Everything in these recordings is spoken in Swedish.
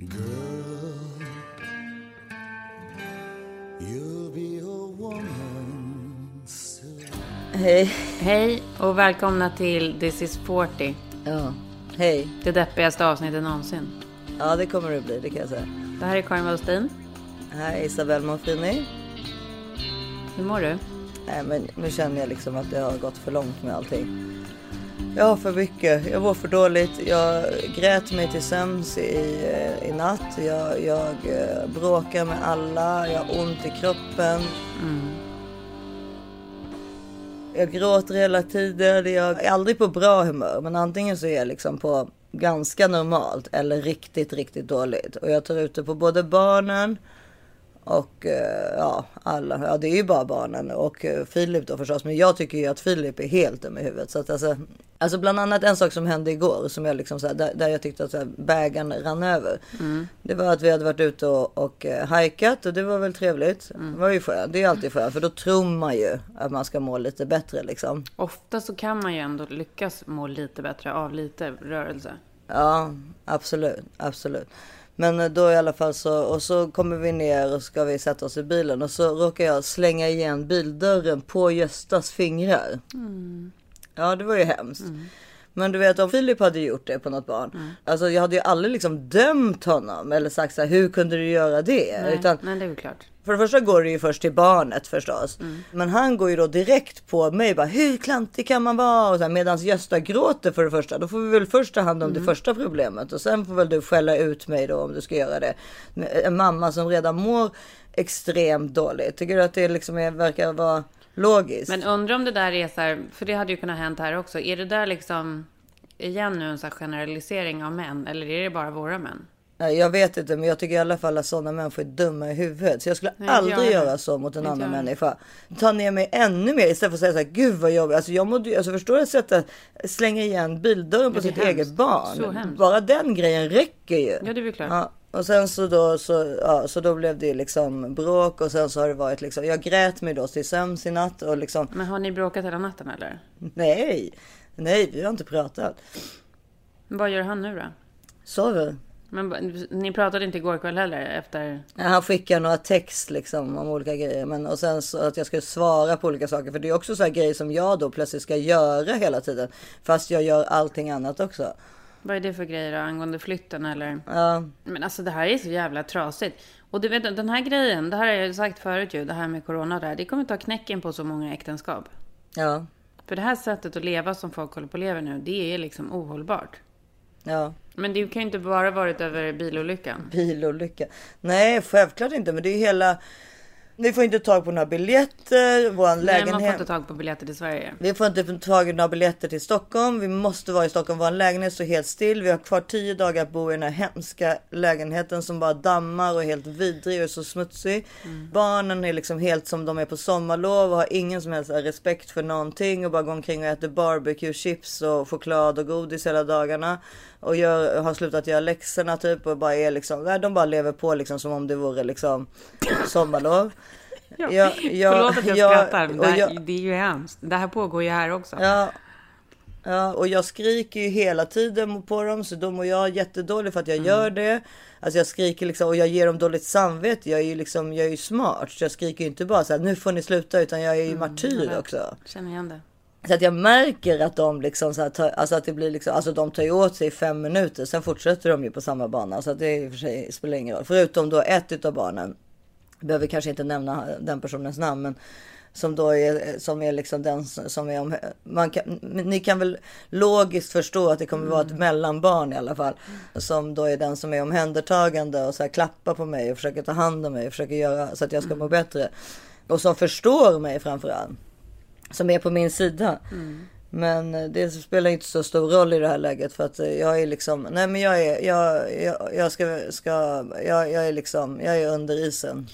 Girl, you'll be a woman soon. Hej. Hej och välkomna till This is 40. Ja, hej. Det deppigaste avsnittet någonsin. Ja, det kommer det bli, det kan jag säga. Det här är Karin Wallstein. Här är Isabelle Monfrini. Hur mår du? Nej, men nu känner jag liksom att det har gått för långt med allting. Jag har för mycket. Jag mår för dåligt. Jag grät mig till sömns i, eh, i natt. Jag, jag eh, bråkar med alla. Jag har ont i kroppen. Jag gråter hela tiden. Jag är aldrig på bra humör, men antingen så är jag liksom på ganska normalt eller riktigt, riktigt dåligt. Och jag tar ut det på både barnen och eh, ja, alla. Ja, det är ju bara barnen och eh, Filip då förstås. Men jag tycker ju att Filip är helt dum i huvudet. Så att alltså, alltså bland annat en sak som hände igår som jag liksom så här, där, där jag tyckte att bägaren rann över. Det var att vi hade varit ute och, och eh, hajkat och det var väl trevligt. Det var ju skönt. Det är alltid skönt för då tror man ju att man ska må lite bättre liksom. Ofta så kan man ju ändå lyckas må lite bättre av lite rörelse. Ja, absolut, absolut. Men eh, då i alla fall så, och så kommer vi ner och ska vi sätta oss i bilen och så råkar jag slänga igen bildörren på Göstas fingrar. Ja, det var ju hemskt. Men du vet om Filip hade gjort det på något barn. Alltså jag hade ju aldrig liksom dömt honom eller sagt så här, hur kunde du göra det? Nej, Utan men det är klart. För det första går det ju först till barnet förstås. Men han går ju då direkt på mig bara hur klantig kan man vara? Och så här, medans Gösta gråter för det första. Då får vi väl först ta hand om det första problemet. Och sen får väl du skälla ut mig då om du ska göra det. En mamma som redan mår extremt dåligt. Tycker du att det liksom är, verkar vara logiskt? Men undrar om det där är så här, för det hade ju kunnat hänt här också. Är det där liksom, igen nu en här generalisering av män? Eller är det bara våra män? Nej, jag vet inte, men jag tycker i alla fall att sådana människor är dumma i huvudet. Så jag skulle Nej, aldrig jag göra så mot en annan jag människa. Ta ner mig ännu mer istället för att säga så här, gud vad jobbigt. Alltså jag mådde alltså förstår du att sätta, slänga igen bildörren på sitt hemskt. eget barn. Bara den grejen räcker ju. Ja, det är väl klart. Ja, och sen så då, så, ja, så då blev det liksom bråk och sen så har det varit liksom, jag grät mig då till sömns i natt och liksom, Men har ni bråkat hela natten eller? nej, nej, vi har inte pratat. Vad gör han nu då? Sover. Men ni pratade inte igår kväll heller efter? Ja, Han skickar några text liksom om olika grejer. Men, och sen så att jag ska svara på olika saker. För det är också så här grejer som jag då plötsligt ska göra hela tiden. Fast jag gör allting annat också. Vad är det för grejer då, angående flytten eller? Ja, Men alltså det här är så jävla trasigt. Och du vet den här grejen, det här har jag sagt förut ju, det här med corona här. Det kommer ta knäcken på så många äktenskap. ja, För det här sättet att leva som folk håller på att leva nu, det är liksom ohållbart. ja. Men det kan ju inte bara varit över bilolyckan. Bilolycka. Nej, självklart inte. Men det är ju hela... Vi får inte tag på några biljetter. Vår Nej, man lägenhet... får inte tag på biljetter till Sverige. Vi får inte tag i några biljetter till Stockholm. Vi måste vara i Stockholm. Vår lägenhet står helt still. Vi har kvar tio dagar att bo i den här hemska lägenheten som bara dammar och är helt vidrig och så smutsig. Barnen är liksom helt som de är på sommarlov och har ingen som helst respekt för någonting och bara går omkring och äter barbecue chips och choklad och godis hela dagarna. Och gör, har slutat göra läxorna typ och bara är liksom, de bara lever på liksom som om det vore liksom sommarlov. Ja. Jag- jag- Förlåt att jag, jag- skrattar. men Det, här, jag- det är ju hemskt. Det här pågår ju här också. Ja. Ja, och jag skriker ju hela tiden på dem så då mår jag jättedåligt för att jag Mm. gör det. Alltså jag skriker liksom och jag ger dem dåligt samvete. Jag är ju liksom, jag är ju smart. Så jag skriker ju inte bara så här, nu får ni sluta, utan jag är Mm, ju martyr också. Känner igen det. Så att jag märker att de liksom så här, tar, alltså att det blir liksom, alltså de tar ju åt sig i fem minuter. Sen fortsätter de ju på samma bana. Så att det i och för sig spelar ingen roll. Förutom då ett utav barnen. Behöver kanske inte nämna den personens namn, men som då är, som är liksom den som är om, man kan, ni kan väl logiskt förstå att det kommer vara ett mellanbarn i alla fall. Som då är den som är omhändertagande och så här klappar på mig och försöker ta hand om mig och försöker göra så att jag ska må bättre. Och som förstår mig framförallt. Som är på min sida. Men eh, det spelar inte så stor roll i det här läget för att eh, jag är liksom, nej men jag är, jag, jag, jag ska, ska jag, jag är liksom, jag är under isen.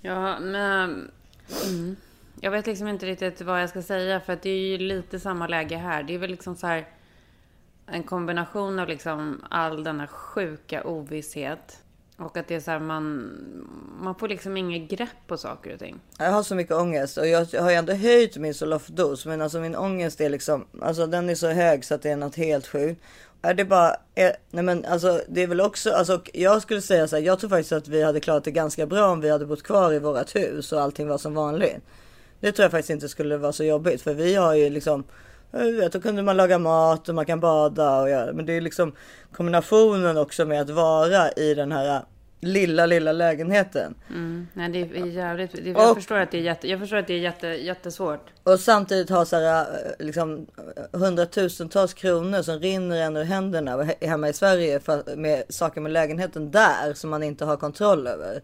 Ja, men... Mm. Jag vet liksom inte riktigt vad jag ska säga för att det är ju lite samma läge här. Det är väl liksom så här en kombination av liksom all denna sjuka ovisshet. Och att det är så här, man, man får liksom inget grepp på saker och ting. Jag har så mycket ångest och jag har ju ändå höjt min Zoloft-dos. Men alltså min ångest är liksom, alltså den är så hög så att det är något helt sjukt. Är det bara, är, nej men alltså det är väl också, alltså jag skulle säga så här, jag tror faktiskt att vi hade klarat det ganska bra om vi hade bott kvar i vårat hus och allting var som vanligt. Det tror jag faktiskt inte skulle vara så jobbigt för vi har ju liksom, vet, då kunde man laga mat och man kan bada och göra, men det är liksom kombinationen också med att vara i den här lilla, lilla lägenheten. Mm. Nej, det är jävligt. Det, jag, Och- förstår att det är jätte, jag förstår att det är jätte, jättesvårt. Och samtidigt ha så här, eh, liksom, hundratusentals kronor som rinner en ur händerna he- hemma i Sverige för, med saker med lägenheten där som man inte har kontroll över.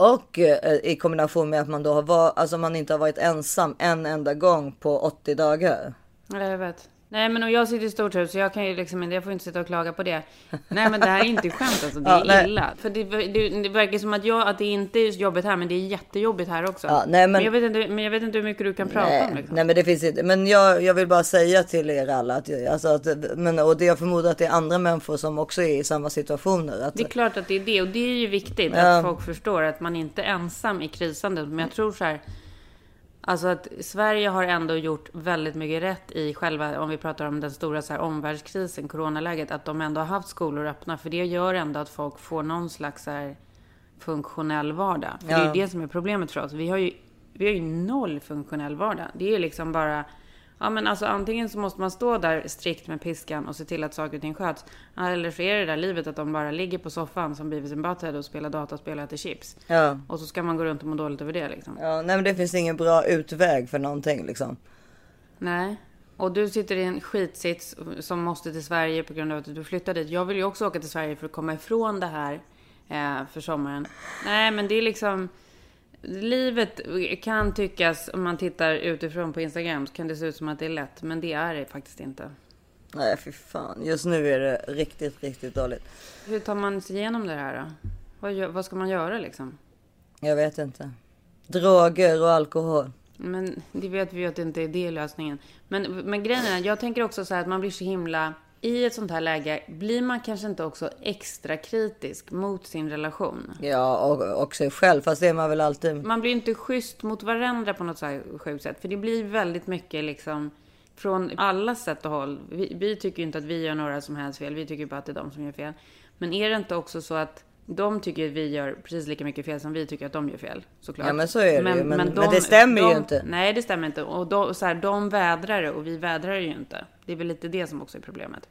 Och eh, i kombination med att man då har var, alltså man inte har varit ensam en enda gång på 80 dagar. Ja, jag vet. Nej, men och jag sitter i stort hus så jag kan ju liksom jag får inte sitta och klaga på det. Nej, men det här är inte skämt alltså. Det är Ja, illa. För det, det, det verkar som att jag, att det inte är jobbigt här, men det är jättejobbigt här också. Ja, nej, men- jag vet inte, men jag vet inte hur mycket du kan prata om Nej, liksom. nej men det finns inte. Men jag, jag vill bara säga till er alla att, alltså att men, och det jag förmodar att det är andra människor som också är i samma situationer. Att, Det är klart att det är det och det är ju viktigt Ja. att folk förstår att man inte är ensam i krisandet. Men jag tror så här. Alltså att Sverige har ändå gjort väldigt mycket rätt i själva, om vi pratar om den stora så här omvärldskrisen, coronaläget, att de ändå har haft skolor öppna. För det gör ändå att folk får någon slags så här funktionell vardag. För det är Ja. ju det som är problemet för oss. Vi har ju, vi har ju noll funktionell vardag. Det är liksom bara, ja men alltså antingen så måste man stå där strikt med piskan och se till att saker och ting sköts. Eller så är det där livet att de bara ligger på soffan som Beavis and Butthead och spelar dataspel och äter chips. ja, Och så ska man gå runt och må dåligt över det liksom. ja, nej men det finns ingen bra utväg för någonting liksom. Nej. Och du sitter i en skitsits som måste till Sverige på grund av att du flyttar dit. Jag vill ju också åka till Sverige för att komma ifrån det här eh, för sommaren. Nej, men det är liksom... Livet kan tyckas, om man tittar utifrån på Instagram, så kan det se ut som att det är lätt. Men det är det faktiskt inte. Nej fy fan, just nu är det riktigt, riktigt dåligt. Hur tar man sig igenom det här då? Vad, gör, vad ska man göra liksom? Jag vet inte. Droger och alkohol. Men det vet vi ju att det inte är det lösningen. Men, men grejen är, jag tänker också så här att man blir så himla... I ett sånt här läge blir man kanske inte också extra kritisk mot sin relation. Ja, och, och sig själv, fast det är man väl alltid. Man blir inte schysst mot varandra på något så här sjukt sätt. För det blir väldigt mycket liksom från alla sätt och håll. Vi, vi tycker ju inte att vi gör några som helst fel. Vi tycker bara att det är de som gör fel. Men är det inte också så att de tycker att vi gör precis lika mycket fel som vi tycker att de gör fel? Såklart. Ja, men så är det ju. Men- men det stämmer ju de, inte. Nej, det stämmer inte. Och de, så här, de vädrar det och vi vädrar det ju inte. Det är väl lite det som också är problemet.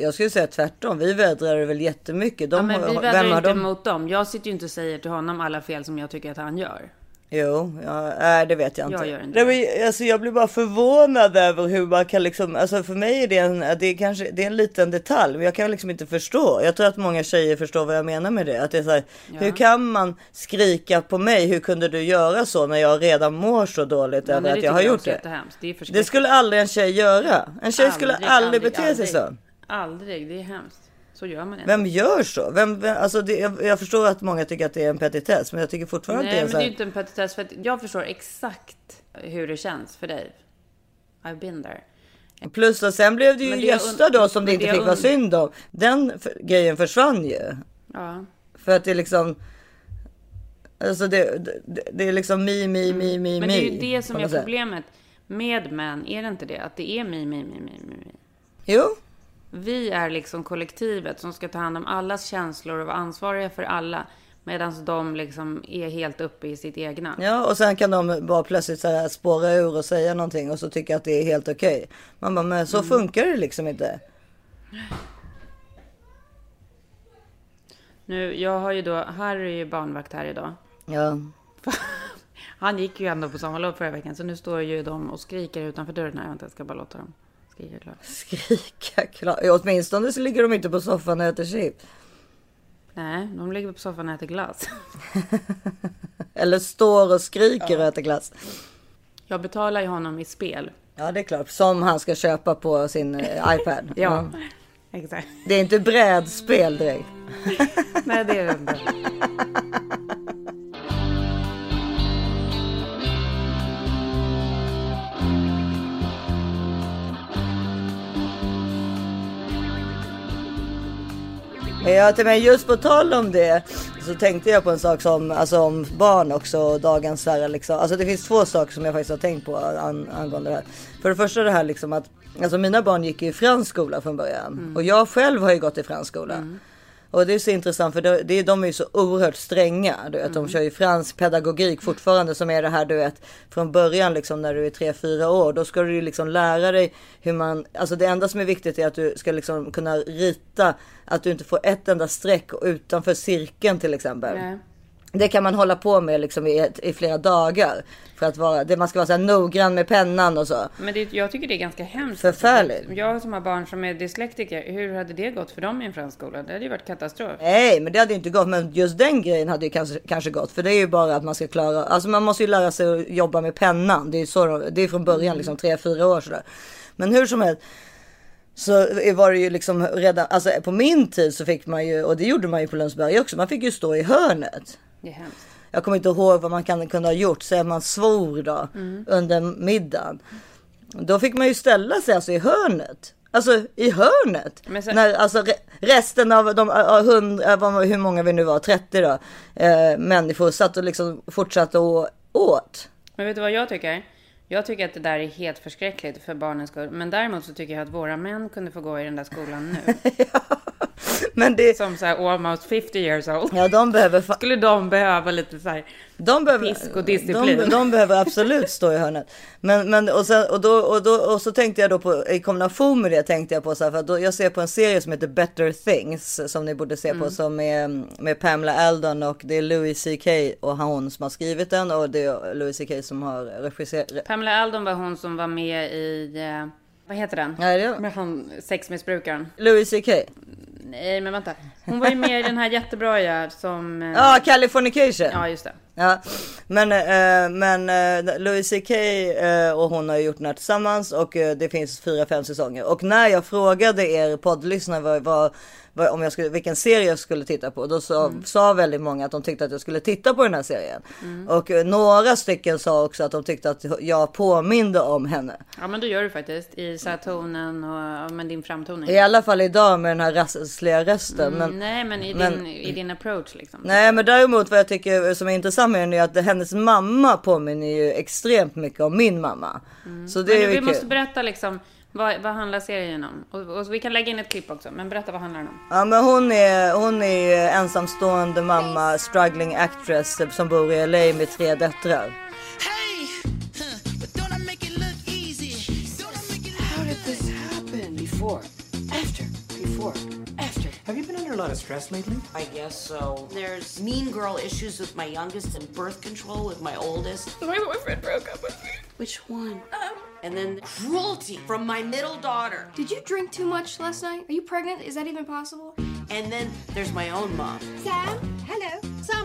Jag skulle säga tvärtom. Vi vädrar det väl jättemycket. De, Ja, men vi vädrar inte de? mot dem. Jag sitter ju inte och säger till honom alla fel som jag tycker att han gör. Jo, ja, nej, det vet jag inte. Jag gör inte Nej, men, alltså, jag blir bara förvånad över hur man kan liksom, alltså för mig är det en, det är kanske, det är en liten detalj, men jag kan liksom inte förstå. Jag tror att många tjejer förstår vad jag menar med det. Att det är så här, hur kan man skrika på mig? Hur kunde du göra så när jag redan mår så dåligt Ja, över att jag har gjort det? Det Det skulle aldrig en tjej göra. En tjej skulle aldrig, bete sig så. Aldrig, det är hemskt. Så gör man inte. Vem gör så? Vem, vem, alltså det, jag, jag förstår att många tycker att det är en petitess, men jag tycker fortfarande Nej, att men det det är är så här, inte en petitess för jag förstår exakt hur det känns för dig. I've been there. Plus och sen blev det ju Men det Gösta då som det men inte det fick vara synd om. Den grejen försvann ju. Ja. För att det är liksom. Alltså det, det, det är liksom mi, mi, mi, mi, Mm. Men mi. det är ju det som är problemet med män. Är det inte det? Att det är mi, mi, mi, mi, mi. Jo, Vi är liksom kollektivet som ska ta hand om allas känslor och vara ansvariga för alla. Medan de liksom är helt uppe i sitt egna. ja, och sen kan de bara plötsligt så här spåra ur och säga någonting och så tycka att det är helt okej. Man bara, men så Mm. funkar det liksom inte. Nu, jag har ju då, Harry är ju barnvakt här idag. Ja, Han gick ju ändå på sommarlov förra veckan, så nu står ju de och skriker utanför dörren här. Vänta, jag ska bara låta dem skrika klart. skrika klart. Ja, Åtminstone så ligger de inte på soffan och äter chips. Nej, de ligger på soffan och äter glass. Eller står och skriker och äter glass. Jag betalar ju honom i spel. Ja, det är klart. Som han ska köpa på sin eh, iPad. Ja, exakt. Det är inte brädspel direkt. Nej, det är det inte. Ja, men just på tal om det så tänkte jag på en sak som alltså om barn också. Dagens här, liksom. Alltså det finns två saker som jag faktiskt har tänkt på an, angående det här. För det första det här liksom att alltså mina barn gick i fransk skola från början mm. och jag själv har ju gått i fransk skola. Mm. Och det är så intressant för det, det, de är ju så oerhört stränga. Du vet, mm. De kör ju fransk pedagogik fortfarande som är det här du vet från början liksom när du är 3-4 år. Då ska du ju liksom lära dig hur man, alltså det enda som är viktigt är att du ska liksom kunna rita att du inte får ett enda streck utanför cirkeln till exempel. Nej. Det kan man hålla på med liksom i, i flera dagar. För att vara, det, man ska vara så här noggrann med pennan och så. Men det, jag tycker det är ganska hemskt. Förfärligt. Jag som har barn som är dyslektiker, hur hade det gått för dem i en fransk skola? Det hade ju varit katastrof. Nej, men det hade inte gått. Men just den grejen hade ju kanske, kanske gått. För det är ju bara att man ska klara, alltså man måste ju lära sig att jobba med pennan. Det är, så, det är från början liksom tre, fyra år sådär. Men hur som helst. Så var det ju liksom redan, alltså på min tid så fick man ju, och det gjorde man ju på Lundsberg också, man fick ju stå i hörnet. Det är hemskt. Jag kommer inte ihåg vad man kan kunna ha gjort. Så man svor då mm. under middagen. Då fick man ju ställa sig alltså i hörnet. Alltså i hörnet. Sen... När alltså resten av de hundra, hur många vi nu var, 30 då, eh, människor satt och liksom fortsatte och åt. Men vet du vad jag tycker? Jag tycker att det där är helt förskräckligt för barnens skull. Men däremot så tycker jag att våra män kunde få gå i den där skolan nu. ja. Men det... Som så här almost 50 years old. Ja, de behöver... Skulle de behöva lite så här de behöver, pisk och disciplin? De, de, behöver absolut stå i hörnet. Men, men och, sen, och, då, och, då, och så tänkte jag då på, i kombination med det tänkte jag på så här, för då, jag ser på en serie som heter Better Things som ni borde se mm. på som är med Pamela Eldon och det är Louis CK och hon som har skrivit den och det är Louis CK som har regisserat. Pamela Eldon var hon som var med i eh, vad heter den? Ja, det... Med han sexmissbrukaren. Louis CK. Nej, men vänta. Hon var ju med i den här jättebra ja, som... Eh, ja, uh... Californication. Ja, just det. Ja, men, äh, men äh, Louis CK äh, och hon har gjort den här tillsammans och det finns fyra, fem säsonger. Och när jag frågade er poddlyssnare vad, vad om jag skulle, vilken serie jag skulle titta på. Då sa, mm. sa väldigt många att de tyckte att jag skulle titta på den här serien. Mm. Och eh, några stycken sa också att de tyckte att jag påminde om henne. Ja men det gör du faktiskt i så tonen och med din framtoning. I alla fall idag med den här rassliga rösten. Mm, men, nej men i, men, din, i din approach liksom. Nej men däremot vad jag tycker som är intressant med henne är att hennes mamma påminner ju extremt mycket om min mamma. Mm. Så det men är vi kul. måste berätta liksom vad, vad handlar serien om? Och, och, vi kan lägga in ett klipp också, men berätta vad handlar den om? Ja, men hon är, hon är ensamstående mamma, struggling actress som bor i LA med tre döttrar. Hey! How did this happen? Before, after, a lot of stress lately? I guess so. There's mean girl issues with my youngest and birth control with my oldest. My boyfriend broke up with me. Which one? Um, and then cruelty from my middle daughter. Did you drink too much last night? Are you pregnant? Is that even possible? And then there's my own mom. Sam, hello.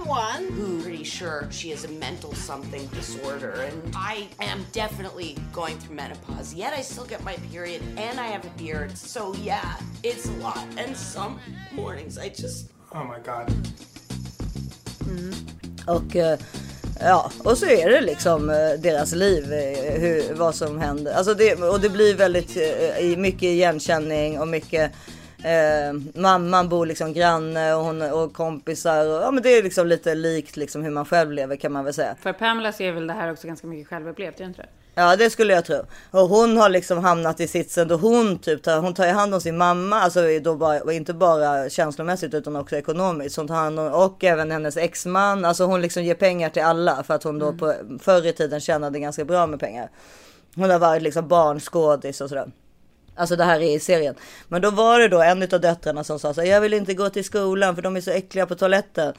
Someone who pretty sure she has a mental something disorder and I am definitely going through menopause. Yet I still get my period and I have a beard. So yeah, it's a lot. And some mornings I just Oh my god. Mm. Och uh, Ja, och så är det liksom eh, deras liv, eh, hur, vad som händer. Alltså det, och det blir väldigt eh, mycket igenkänning och mycket Eh, mamman bor liksom granne och, hon, och kompisar. Och, ja, men det är liksom lite likt liksom hur man själv lever kan man väl säga. För Pamela ser väl det här också ganska mycket självupplevt, inte det? Ja, det skulle jag tro. Och hon har liksom hamnat i sitsen då hon typ tar, hon tar hand om sin mamma, alltså då bara, inte bara känslomässigt utan också ekonomiskt. Hon tar hand om, och även hennes exman, alltså hon liksom ger pengar till alla för att hon då mm. på, förr i tiden tjänade ganska bra med pengar. Hon har varit liksom barnskådis och sådär. Alltså det här är i serien. Men då var det då en av döttrarna som sa så här, jag vill inte gå till skolan för de är så äckliga på toaletten.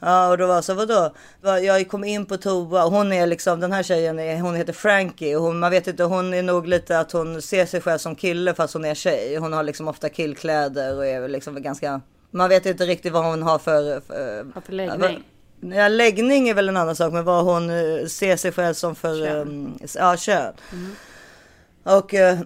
Ja, och då var så vadå? Jag kom in på toa och hon är liksom den här tjejen, är, hon heter Frankie och hon, man vet inte, hon är nog lite att hon ser sig själv som kille fast hon är tjej. Hon har liksom ofta killkläder och är liksom ganska, man vet inte riktigt vad hon har för, för, för läggning. Ja, läggning är väl en annan sak, men vad hon eh, ser sig själv som för kön. Um, ja, kön. Mm. Och, eh,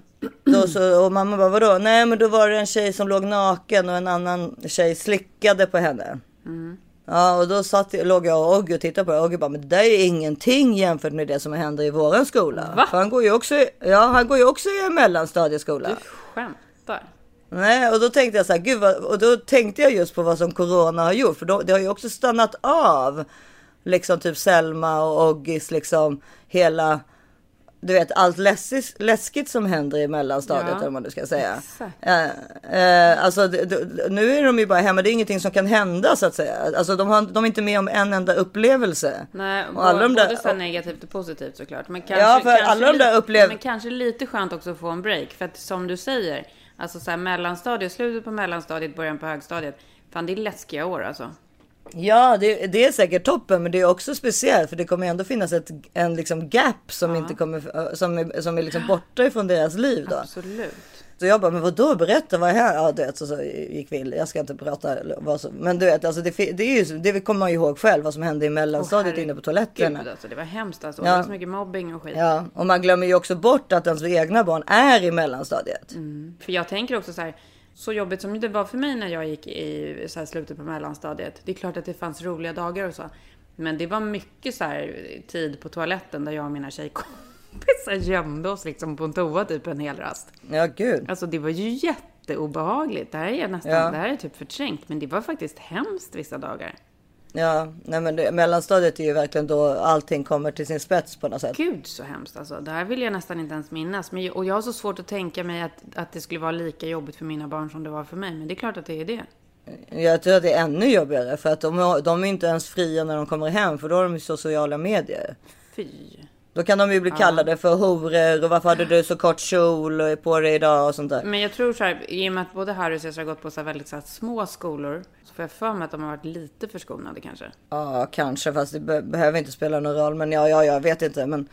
då så, och mamma bara vadå? Nej men då var det en tjej som låg naken och en annan tjej slickade på henne. Mm. Ja och då satt, låg jag och Ogge och tittade på det. Ogge bara, men det där är ingenting jämfört med det som händer i våran skola. Va? För han går ju också, ja han går ju också i en mellanstadieskola. Du skämtar? Nej, och då tänkte jag så här, gud vad, och då tänkte jag just på vad som corona har gjort, för då, det har ju också stannat av liksom typ Selma och Oggis liksom hela du vet allt läskigt, läskigt som händer i mellanstadiet Ja, eller vad man nu ska säga. Eh, eh, alltså nu är de ju bara hemma, det är ingenting som kan hända så att säga. Alltså de, har, de är inte med om en enda upplevelse. Nej, och alla de både där, så här negativt och positivt såklart. Men kanske, Ja, för kanske alla de där upplev- Men kanske lite skönt också att få en break. För att som du säger, alltså så här mellanstadiet, slutet på mellanstadiet, början på högstadiet. Fan, det är läskiga år alltså. Ja, det, det är säkert toppen, men det är också speciellt för det kommer ändå finnas ett en liksom gap som inte kommer som är, som är liksom borta ifrån deras liv då. Absolut. Så jag bara, men vadå berätta vad är här? Ja, du vet, så, så gick vi. Jag ska inte prata vad som, men du vet, alltså det, det är ju det kommer man ju ihåg själv vad som hände i mellanstadiet Åh, inne på toaletterna. Gud, alltså, det var hemskt alltså. Ja. Det var så mycket mobbing och skit. Ja, och man glömmer ju också bort att ens egna barn är i mellanstadiet. För jag tänker också så här, så jobbigt som det var för mig när jag gick i så här, slutet på mellanstadiet. Det är klart att det fanns roliga dagar och så. Men det var mycket så här tid på toaletten där jag och mina tjejkompisar gömde oss liksom på en toa typ en hel rast. Ja, gud. Alltså det var ju jätteobehagligt. Det här är nästan, Ja. det här är typ förträngt. Men det var faktiskt hemskt vissa dagar. Ja, nej men det, mellanstadiet är ju verkligen då allting kommer till sin spets på något sätt. Gud så hemskt alltså. Det här vill jag nästan inte ens minnas. Men, och jag har så svårt att tänka mig att, att det skulle vara lika jobbigt för mina barn som det var för mig. Men det är klart att det är det. Jag tror att det är ännu jobbigare för att de, de är inte ens fria när de kommer hem för då har de ju sociala medier. Fy. Då kan de ju bli kallade för horor och varför hade du så kort kjol på dig idag och sånt där. Men jag tror så här, i och med att både Harry och Cesar har gått på så väldigt så här små skolor. Så får jag för mig att de har varit lite förskonade kanske. Ja, kanske, fast det be behöver inte spela någon roll. Men ja, ja, jag vet inte. Men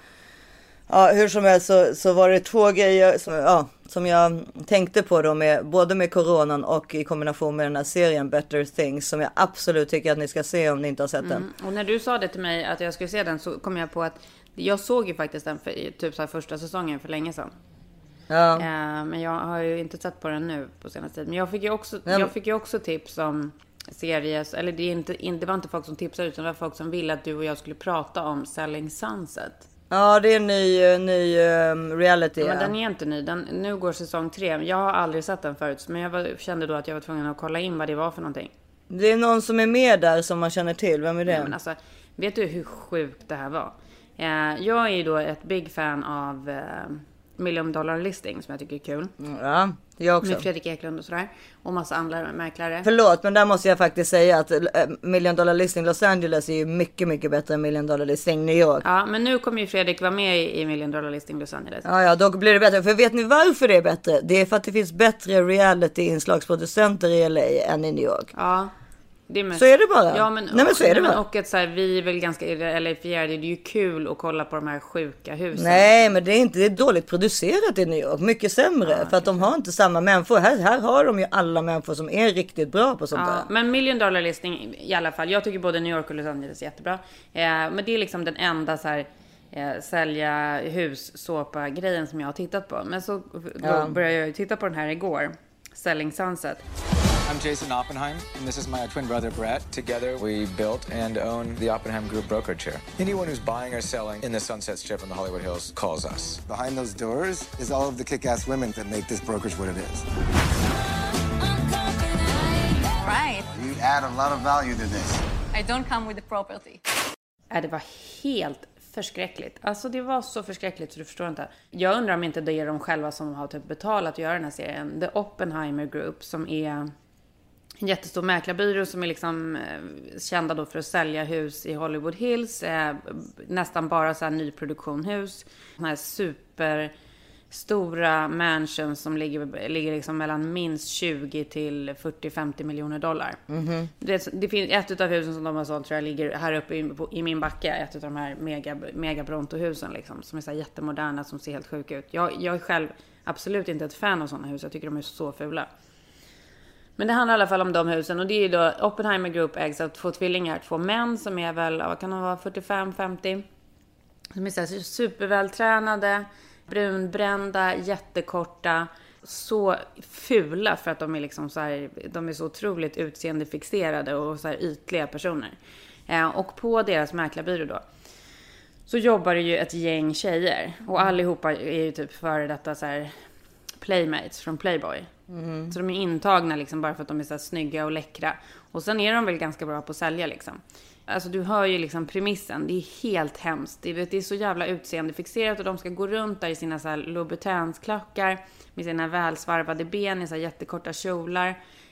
ja, hur som helst så, så var det två grejer som, ja, som jag tänkte på då med både med coronan och i kombination med den här serien Better Things som jag absolut tycker att ni ska se om ni inte har sett den. Och när du sa det till mig att jag skulle se den så kom jag på att jag såg ju faktiskt den för, typ så här första säsongen för länge sedan. Ja, Eh, men jag har ju inte sett på den nu på senaste tiden. Men jag fick ju också, men- jag fick ju också tips om series, eller det, är inte, in- det var inte folk som tipsade utan det var folk som ville att du och jag skulle prata om Selling Sunset. ja det är en ny, eh, ny um, reality. Men ja. den är inte ny. Den, nu går säsong tre. Jag har aldrig sett den förut. Men jag var, kände då att jag var tvungen att kolla in vad det var för någonting. Det är någon som är med där som man känner till. Vem är det? Ja, men alltså, vet du hur sjukt det här var? Eh, jag är ju då ett big fan av eh, Million Dollar Listing som jag tycker är kul. Ja, jag också. Med Fredrik Eklund och sådär. Och massa andra mäklare. Förlåt, men där måste jag faktiskt säga att eh, Million Dollar Listing Los Angeles är ju mycket, mycket bättre än Million Dollar Listing New York. Ja, men nu kommer ju Fredrik vara med i i Million Dollar Listing Los Angeles. Ja, ja, då blir det bättre. För vet ni varför det är bättre? Det är för att det finns bättre reality-inslagsproducenter i LA än i New York. Ja. Det mest... Så är det bara. Ja, men, Nej, men så är det nej, men, bara. Och att så här, vi är väl ganska LA-fjärde. Det är ju kul att kolla på de här sjuka husen. Nej, men det är inte det är dåligt producerat i New York. Mycket sämre. för att de har inte samma människor. Här, här har de ju alla människor som är riktigt bra på sånt Ja, där. men million dollar listing i alla fall. Jag tycker både New York och Los Angeles är jättebra. Eh, men det är liksom den enda så här eh, sälja hus såpa grejen som jag har tittat på. Men så Ja. började jag ju titta på den här igår. Selling Sunset. I'm Jason Oppenheim, and this is my twin brother Brett. Together, we built and own the Oppenheim Group brokerage here. Anyone who's buying or selling in the Sunset Strip in the Hollywood Hills calls us. Behind those doors is all of the kick ass women that make this brokerage what it is. Right. You add a lot of value to this. I don't come with the property. Äh, det var helt förskräckligt. Alltså det var så förskräckligt så du förstår inte. Jag undrar om inte det är de själva som har typ betalat att göra den här serien. The Oppenheimer Group som är en jättestor mäklarbyrå som är liksom eh, kända då för att sälja hus i Hollywood Hills. Eh, nästan bara så här nyproduktionhus. Såna här super stora mansions som ligger, ligger liksom mellan minst 20 till 40-50 miljoner dollar. Det, det finns ett av husen som de har sålt tror jag ligger här uppe i, på, i min backe. Ett av de här mega, mega Bronto-husen liksom. Som är så här jättemoderna som ser helt sjuka ut. Jag, jag är själv absolut inte ett fan av sådana hus. Jag tycker de är så fula. Men det handlar i alla fall om de husen och det är ju då Oppenheimer Group ägs av två tvillingar, två män som är väl, vad kan de vara, 45-50? De är så här supervältränade, brunbrända, jättekorta, så fula för att de är liksom så här, de är så otroligt utseendefixerade och så här ytliga personer. Eh, och på deras mäklarbyrå då så jobbar det ju ett gäng tjejer och allihopa är ju typ före detta så här playmates från Playboy. Så de är intagna liksom bara för att de är så snygga och läckra. Och sen är de väl ganska bra på att sälja liksom. Alltså du hör ju liksom premissen, det är helt hemskt. Det, är så jävla utseendefixerat och de ska gå runt där i sina så här Louboutins-klackar med sina välsvarvade ben i så här jättekorta kjolar.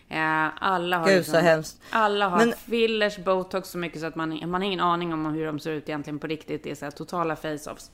Eh, alla har, Gud, hemskt. alla har Men- fillers, botox så mycket så att man, man har ingen aning om hur de ser ut egentligen på riktigt. Det är så här totala face-offs.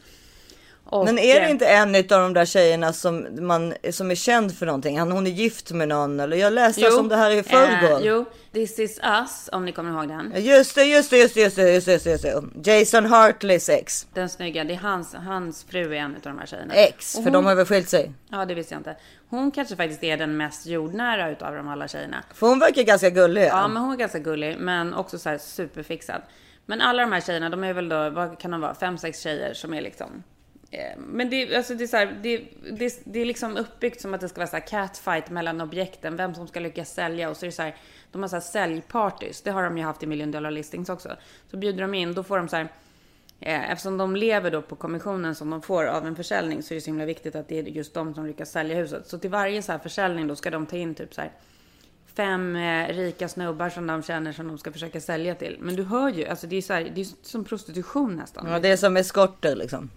Och, Men är det eh, inte en av de där tjejerna som, man, som är känd för någonting? Hon är gift med någon eller jag läste Jo, om det här i förrgår. Eh, jo, This is us, om ni kommer ihåg den. Just det, just det, just det, just det, just det, just det. Jason Hartleys ex. Den snygga, det är hans, hans fru är en av de här tjejerna. Ex, Och för de har väl skilt sig. Ja, det visste jag inte. Hon kanske faktiskt är den mest jordnära utav de alla tjejerna. För hon verkar ganska gullig. Ja, men hon är ganska gullig, men också så här superfixad. Men alla de här tjejerna, de är väl då, vad kan de vara, fem, sex tjejer som är liksom... Eh, men det, alltså det, är så här, det, det, det är liksom uppbyggt som att det ska vara så här catfight mellan objekten, vem som ska lyckas sälja. Och så är det så här, de har så här säljpartys, det har de ju haft i million dollar listings också. Så bjuder de in, då får de så här, eh, eftersom de lever då på kommissionen som de får av en försäljning så är det så himla viktigt att det är just de som lyckas sälja huset. Så till varje så här försäljning då ska de ta in typ så här fem eh, rika snubbar som de känner som de ska försöka sälja till. Men du hör ju, alltså det är så här, det är som prostitution nästan. Ja, det är som eskorter liksom.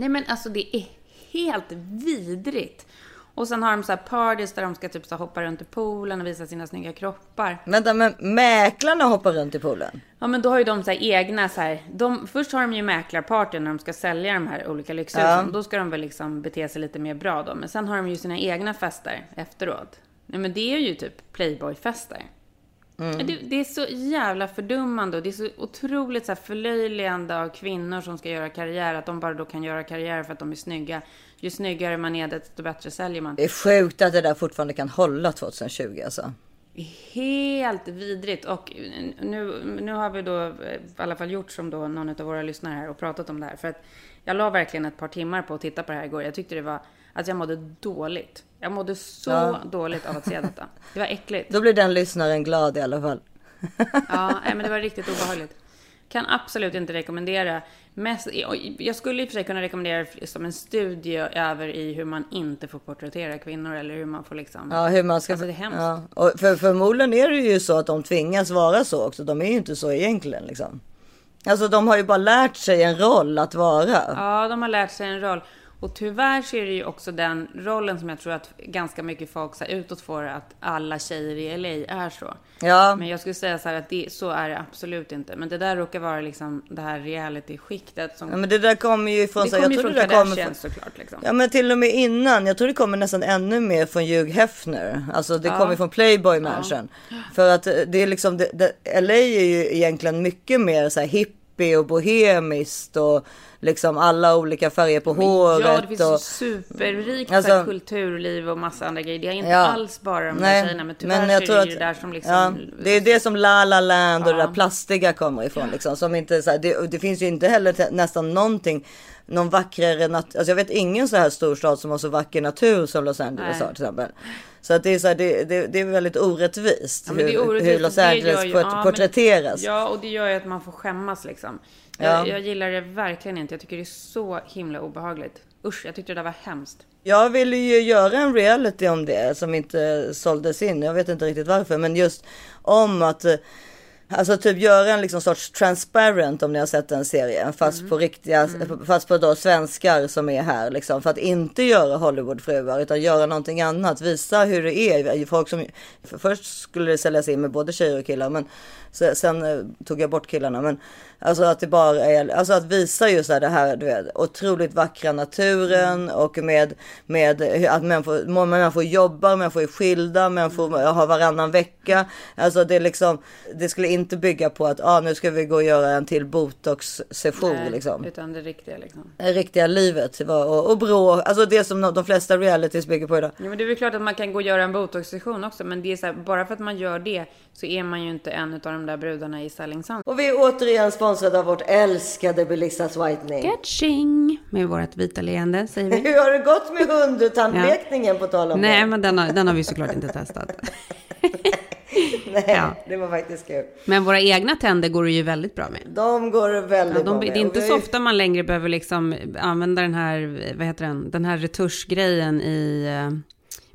Nej men alltså det är helt vidrigt. Och sen har de så här parties där de ska typ så hoppa runt i poolen och visa sina snygga kroppar. Vänta, men mäklarna hoppar runt i poolen? Ja men då har ju de så här egna så här, de, först har de ju mäklarparty när de ska sälja de här olika lyxhusen. Ja. Då ska de väl liksom bete sig lite mer bra då. Men sen har de ju sina egna fester efteråt. Nej men det är ju typ playboyfester. Mm. Det, det är så jävla fördummande och det är så otroligt så här förlöjligande av kvinnor som ska göra karriär. Att de bara då kan göra karriär för att de är snygga. Ju snyggare man är desto bättre säljer man. Det är sjukt att det där fortfarande kan hålla 2020 alltså. Helt vidrigt. Och nu, nu har vi då i alla fall gjort som då någon av våra lyssnare här och pratat om det här. För att jag la verkligen ett par timmar på att titta på det här igår. Jag tyckte det var, att jag mådde dåligt. Jag mådde så Ja. dåligt av att se detta. Det var äckligt. Då blir den lyssnaren glad i alla fall. Ja, nej, men det var riktigt obehagligt. Kan absolut inte rekommendera. Mest, jag skulle i och för sig kunna rekommendera som en studie över i hur man inte får porträttera kvinnor eller hur man får liksom... Ja, hur man ska... Alltså, det är hemskt. ja. och för, förmodligen är det ju så att de tvingas vara så också. De är ju inte så egentligen liksom. Alltså de har ju bara lärt sig en roll att vara. Ja, de har lärt sig en roll. Och tyvärr så är det ju också den rollen som jag tror att ganska mycket folk så här utåt får att alla tjejer i LA är så. Ja. Men jag skulle säga så här att det, så är det absolut inte. Men det där råkar vara liksom det här reality-skiktet som... Ja, men det där kommer ju från... det kommer ju från det kommer Kardashians såklart liksom. Ja men till och med innan, jag tror det kommer nästan ännu mer från Hugh Hefner. Alltså det Ja. kommer från Playboy Mansion. För att det är liksom, det, det, LA är ju egentligen mycket mer så här hippie och bohemiskt och liksom alla olika färger på håret. Ja, det finns och, ju superrikt Alltså- kulturliv och massa andra grejer. Det är inte Ja. alls bara de där tjejerna, men tyvärr jag så är det ju det där som liksom... ja, det är det som La La Land och det Ja. där plastiga kommer ifrån. Liksom, som inte, så här, det, det finns ju inte heller nästan någonting, någon vackrare natur. Alltså jag vet ingen så här storstad som har så vacker natur som Los Angeles Nej. har till exempel. Så att det är, så här, det, det, det är väldigt orättvist, Ja, men det är hur, orättvist hur Los det Angeles ju- port- ja, men- porträtteras. Ja, och det gör ju att man får skämmas liksom. Ja. Jag, jag gillar det verkligen inte. Jag tycker det är så himla obehagligt. Usch, jag tyckte det där var hemskt. Jag ville ju göra en reality om det som inte såldes in. Jag vet inte riktigt varför, men just om att eh, Alltså typ göra en liksom sorts transparent om ni har sett den serien. Fast på riktiga, fast på då svenskar som är här liksom. För att inte göra Hollywoodfruar utan göra någonting annat. Visa hur det är. Folk som, för först skulle det säljas in med både tjejer och killar. Men se- sen eh, tog jag bort killarna. Men alltså att det bara är, alltså att visa just det här, du vet, otroligt vackra naturen och med, med att människor, människor jobbar, människor är skilda, människor har varannan vecka. Alltså det är liksom, det skulle inte bygga på att ah, nu ska vi gå och göra en till botox-session Nej, liksom. Utan det riktiga liksom. Det riktiga livet och, och brå, alltså det som de, flesta realities bygger på idag. Ja, men det är väl klart att man kan gå och göra en botox-session också. Men det är så här, bara för att man gör det så är man ju inte en av de där brudarna i Selling Sunset. Och vi är återigen sponsrade av vårt älskade Belissas Whitening. Catching! Med vårt vita leende säger vi. Hur har det gått med hundtandlekningen på tal om Nej, det? men den har, den har vi såklart inte testat. Nej, ja. det var faktiskt kul. Men våra egna tänder går det ju väldigt bra med. De går väldigt Ja, bra de, med. det är inte så ofta man längre behöver liksom använda den här, vad heter den, den här retuschgrejen i, eh,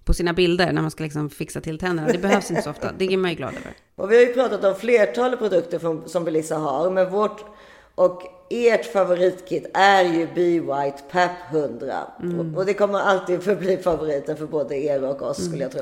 på sina bilder när man ska liksom fixa till tänderna. Det behövs inte så ofta. Det är man ju glad över. Och vi har ju pratat om flertalet produkter från, som Belissa har, men vårt och ert favoritkit är ju Be White PAP 100. Och, och det kommer alltid förbli favoriten för både er och oss skulle jag tro.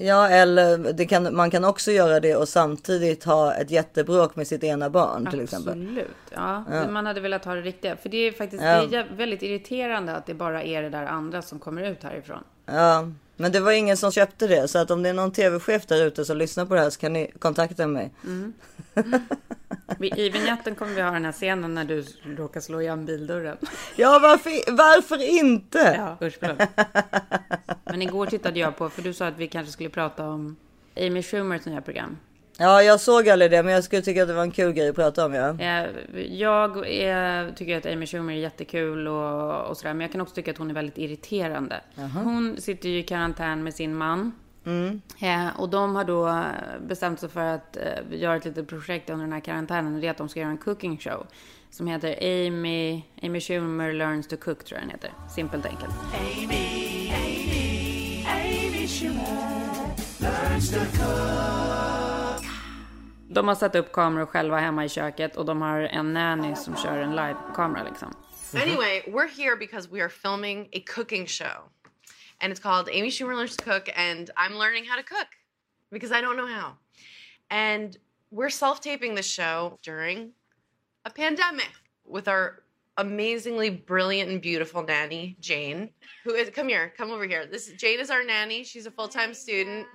Ja, eller kan, man kan också göra det och samtidigt ha ett jättebråk med sitt ena barn till exempel. Absolut. Ja, man hade velat ha det riktiga. För det är faktiskt Ja. det är väldigt irriterande att det bara är det där andra som kommer ut härifrån. Ja, men det var ingen som köpte det. Så att om det är någon tv-chef där ute som lyssnar på det här så kan ni kontakta mig. Vi- I vignetten kommer vi ha den här scenen när du råkar slå igen bildörren. Ja, varför, varför inte? Ja, usch. Men igår tittade jag på, för du sa att vi kanske skulle prata om Amy Schumers nya program. Ja, jag såg aldrig det, men jag skulle tycka att det var en kul grej att prata om. Ja. Eh, Jag eh, tycker att Amy Schumer är jättekul och, och sådär, men jag kan också tycka att hon är väldigt irriterande. Hon sitter ju i karantän med sin man. Eh, och de har då bestämt sig för att eh, göra ett litet projekt under den här karantänen. Och det är att de ska göra en cooking show. Som heter Amy, Amy Schumer Learns to Cook, tror jag den heter. Simpelt enkelt. De har satt upp kameror själva hemma i köket och de har en nanny som kör en live-kamera liksom. Mm-hmm. Anyway, we're here because we are filming a cooking show. And it's called Amy Schumer Learns to Cook, and I'm learning how to cook because I don't know how. And we're self taping the show during a pandemic with our amazingly brilliant and beautiful nanny, Jane, who is, come here, come over here. This Jane is our nanny. She's a full time student,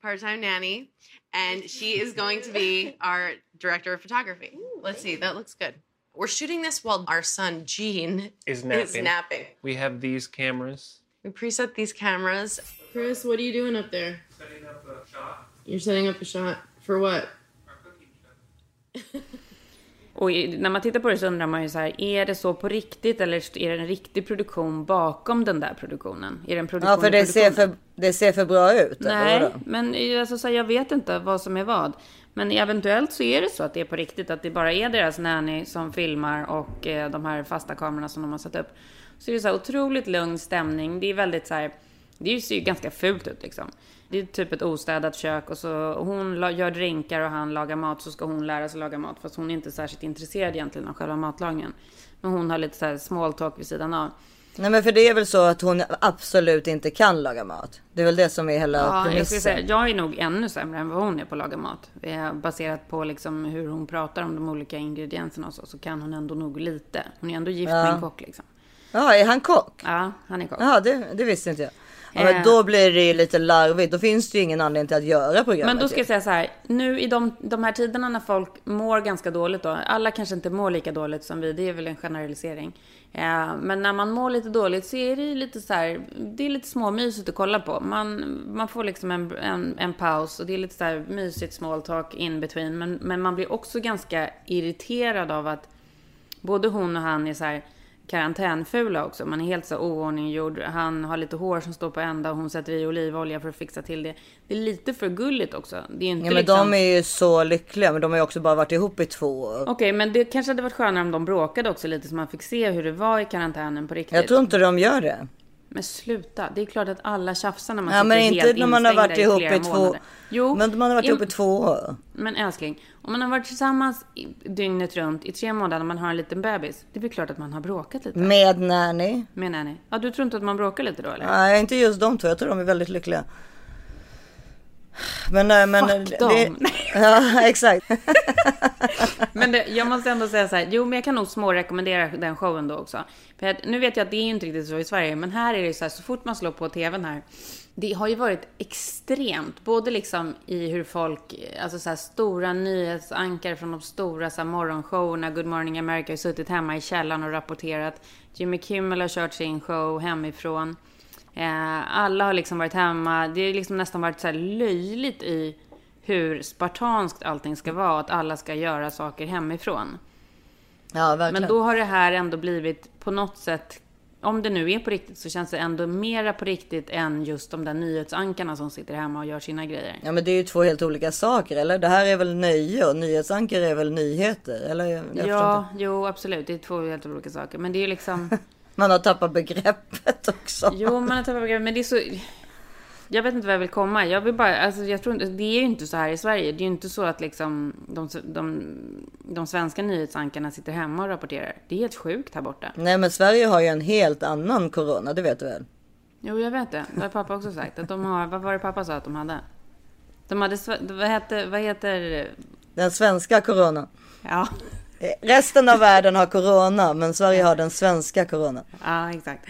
part time nanny, and she is going to be our director of photography. Let's see, that looks good. We're shooting this while our son Gene Is napping. is napping. We have these cameras. We preset these cameras. Chris, what are you doing up there? Setting up a shot. You're setting up a shot for what? Och när man tittar på det så undrar man ju så här, är det så på riktigt eller är det en riktig produktion bakom den där produktionen? Är det en produktion Ja, för det ser för, det ser för bra ut. Nej, men alltså, så här, jag vet inte vad som är vad. Men eventuellt så är det så att det är på riktigt, att det bara är deras nanny som filmar och eh, de här fasta kamerorna som de har satt upp. Så är det så här otroligt lugn stämning. Det är väldigt så här, det ser ju ganska fult ut liksom. Det är typ ett ostädat kök och så hon gör drinkar och han lagar mat så ska hon lära sig laga mat fast hon är inte särskilt intresserad egentligen av själva matlagningen. Men hon har lite så här small talk vid sidan av. Nej, men för det är väl så att hon absolut inte kan laga mat. Det är väl det som är hela Ja, jag, premissen. säga, jag är nog ännu sämre än vad hon är på att laga mat. Baserat på liksom hur hon pratar om de olika ingredienserna och så, så kan hon ändå nog lite. Hon är ändå gift med en kock liksom. Ja, är han kock? Ja, han är kock. Ja, det, det visste inte jag. Ja, Eh. men då blir det ju lite larvigt. Då finns det ju ingen anledning till att göra programmet. Men då ska jag säga så här, nu i de, de här tiderna när folk mår ganska dåligt då, alla kanske inte mår lika dåligt som vi, det är väl en generalisering. Eh, men när man mår lite dåligt så är det ju lite så här, det är lite småmysigt att kolla på. Man, man får liksom en, en, en paus och det är lite så här mysigt small talk in between. Men, men man blir också ganska irriterad av att både hon och han är så här karantänfula också. Man är helt så oordninggjord. Han har lite hår som står på ända och hon sätter i olivolja för att fixa till det. Det är lite för gulligt också. Det är inte Ja men liksom... de är ju så lyckliga men de har ju också bara varit ihop i två år. Okej, men det kanske hade varit skönare om de bråkade också lite så man fick se hur det var i karantänen på riktigt. Jag tror inte de gör det. Men sluta, det är klart att alla tjafsar när man Ja sitter men helt inte när man har varit ihop i flera två månader. Jo, Men man har varit ihop i två år. Men älskling, om man har varit tillsammans i- dygnet runt i tre månader och man har en liten bebis. Det är väl klart att man har bråkat lite. Med nanny. Menar ni? Ja, du tror inte att man bråkar lite då eller? Nej inte just de två. Jag tror de är väldigt lyckliga. Men, nej, men Fuck det, dem. Ja exakt. Men det, jag måste ändå säga så här, jo men jag kan nog små rekommendera den showen då också. För att, nu vet jag att det är ju inte riktigt så i Sverige, men här är det så här, så fort man slår på tvn här. Det har ju varit extremt, både liksom i hur folk, alltså så här stora nyhetsankare från de stora så här morgonshowerna, Good Morning America har suttit hemma i källaren och rapporterat. Jimmy Kimmel har kört sin show hemifrån. Eh, alla har liksom varit hemma. Det har liksom nästan varit så här löjligt i hur spartanskt allting ska vara. Att alla ska göra saker hemifrån. Ja verkligen. Men då har det här ändå blivit på något sätt, om det nu är på riktigt, så känns det ändå mera på riktigt än just de där nyhetsankarna som sitter hemma och gör sina grejer. Ja men det är ju två helt olika saker eller? Det här är väl nöje och nyhetsankare är väl nyheter? Eller? Jag, ja, jo absolut, det är två helt olika saker. Men det är ju liksom, Man har tappat begreppet också. jo man har tappat begreppet, men det är så... Jag vet inte vad jag vill komma. Jag vill bara, alltså jag tror inte, det är ju inte så här i Sverige. Det är ju inte så att liksom de, de, de svenska nyhetsankarna sitter hemma och rapporterar. Det är helt sjukt här borta. Nej men Sverige har ju en helt annan corona, det vet du väl? Jo, jag vet det. Det har pappa också sagt. Att de har, vad var det pappa sa att de hade? De hade, vad heter, vad heter, Den svenska corona. ja, Resten av världen har corona men Sverige har den svenska corona. ja exakt.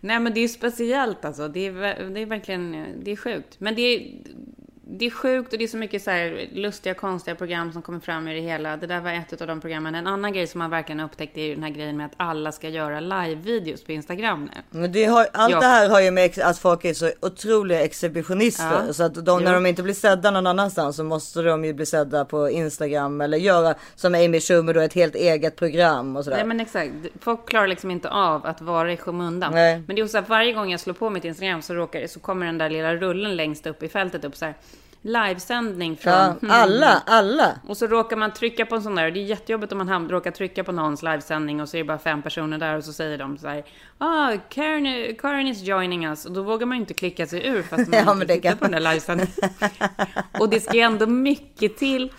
Nej men det är speciellt alltså. Det är, det är verkligen, eh, det är sjukt. Men det är, det är sjukt och det är så mycket så här lustiga, konstiga program som kommer fram i det hela. Det där var ett av de programmen. En annan grej som man verkligen har upptäckt är ju den här grejen med att alla ska göra live-videos på Instagram nu. Men det har, allt Ja. det här har ju med att folk är så otroliga exhibitionister. Ja. Så att de, när Jo. de inte blir sedda någon annanstans så måste de ju bli sedda på Instagram. Eller göra som Amy Schumer då ett helt eget program och sådär. Nej men exakt. Folk klarar liksom inte av att vara i skymundan. Nej. Men det är också att varje gång jag slår på mitt Instagram så, råkar, så kommer den där lilla rullen längst upp i fältet upp så här. Livesändning från... ja, hmm. alla, alla. Och så råkar man trycka på en sån där. och Det är jättejobbigt om man ham- råkar trycka på någons livesändning och så är det bara fem personer där och så säger de så här. Ah, Karen, Karen is joining us. Och då vågar man ju inte klicka sig ur fast man Ja, inte tittar kan på den där livesändningen. och det ska ju ändå mycket till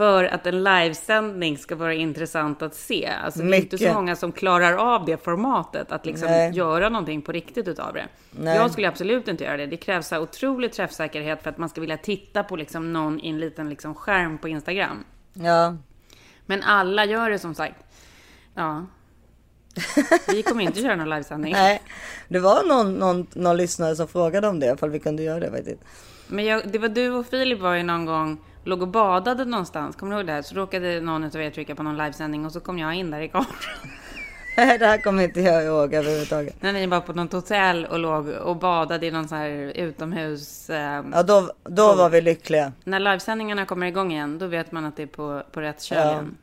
för att en livesändning ska vara intressant att se. Alltså det är inte så många som klarar av det formatet, att liksom Nej. göra någonting på riktigt utav det. Nej. Jag skulle absolut inte göra det. Det krävs så otrolig träffsäkerhet för att man ska vilja titta på liksom någon i en liten liksom skärm på Instagram. Ja. Men alla gör det som sagt. Ja. Vi kommer inte köra någon livesändning. Nej, det var någon, någon, någon lyssnare som frågade om det, ifall vi kunde göra det faktiskt. Men jag, det var du och Filip var ju någon gång låg och badade någonstans. Kommer du ihåg det? här? Så råkade någon av er trycka på någon livesändning och så kom jag in där i kameran. Nej, det här kommer inte jag ihåg överhuvudtaget. När ni var på något hotell och låg och badade i någon så här utomhus. Eh, Ja, då, då var vi lyckliga. När livesändningarna kommer igång igen, då vet man att det är på, på rätt köl Ja. igen.